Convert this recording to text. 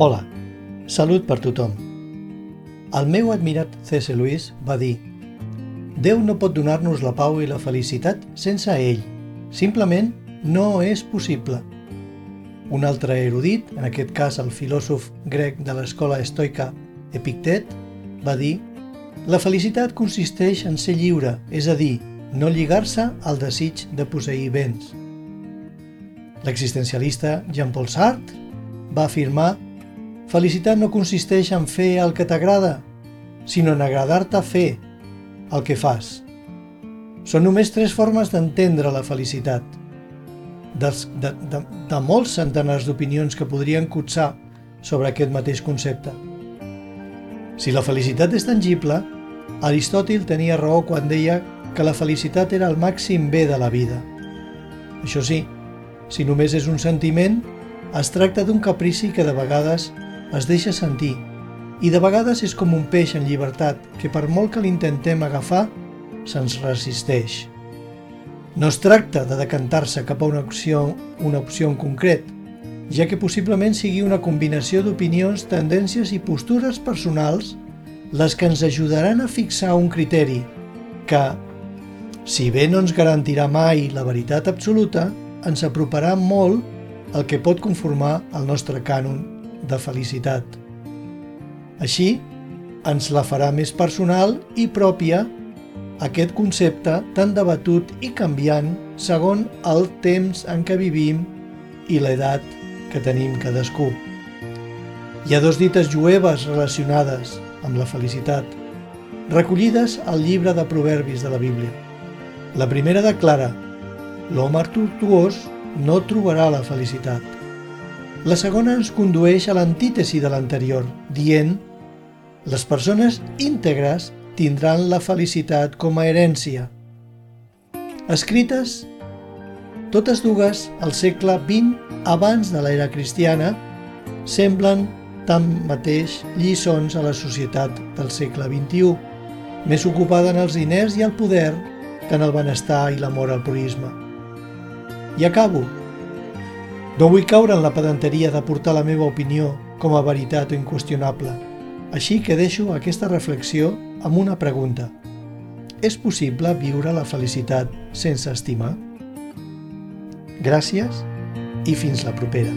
Hola, salut per tothom. El meu admirat C.S. Lewis va dir Déu no pot donar-nos la pau i la felicitat sense ell. Simplement no és possible. Un altre erudit, en aquest cas el filòsof grec de l'escola estoica Epictet, va dir La felicitat consisteix en ser lliure, és a dir, no lligar-se al desig de posseir béns. L'existencialista Jean-Paul Sartre va afirmar Felicitat no consisteix en fer el que t'agrada, sinó en agradar-te fer el que fas. Són només tres formes d'entendre la felicitat. Dels, de, de, de molts centenars d'opinions que podrien cotsar sobre aquest mateix concepte. Si la felicitat és tangible, Aristòtil tenia raó quan deia que la felicitat era el màxim bé de la vida. Això sí, si només és un sentiment, es tracta d'un caprici que de vegades es deixa sentir i de vegades és com un peix en llibertat que per molt que l'intentem agafar, se'ns resisteix. No es tracta de decantar-se cap a una opció, una opció en concret, ja que possiblement sigui una combinació d'opinions, tendències i postures personals les que ens ajudaran a fixar un criteri que, si bé no ens garantirà mai la veritat absoluta, ens aproparà molt al que pot conformar el nostre cànon de felicitat. Així, ens la farà més personal i pròpia aquest concepte tan debatut i canviant segon el temps en què vivim i l'edat que tenim cadascú. Hi ha dos dites jueves relacionades amb la felicitat, recollides al llibre de proverbis de la Bíblia. La primera declara «L'home tortuós no trobarà la felicitat». La segona ens condueix a l'antítesi de l'anterior, dient les persones íntegres tindran la felicitat com a herència. Escrites totes dues al segle XX abans de l'era cristiana, semblen tanmateix lliçons a la societat del segle XXI, més ocupada en els diners i el poder que en el benestar i l'amor al purisme. I acabo no vull caure en la pedanteria de portar la meva opinió com a veritat o inqüestionable, així que deixo aquesta reflexió amb una pregunta. És possible viure la felicitat sense estimar? Gràcies i fins la propera.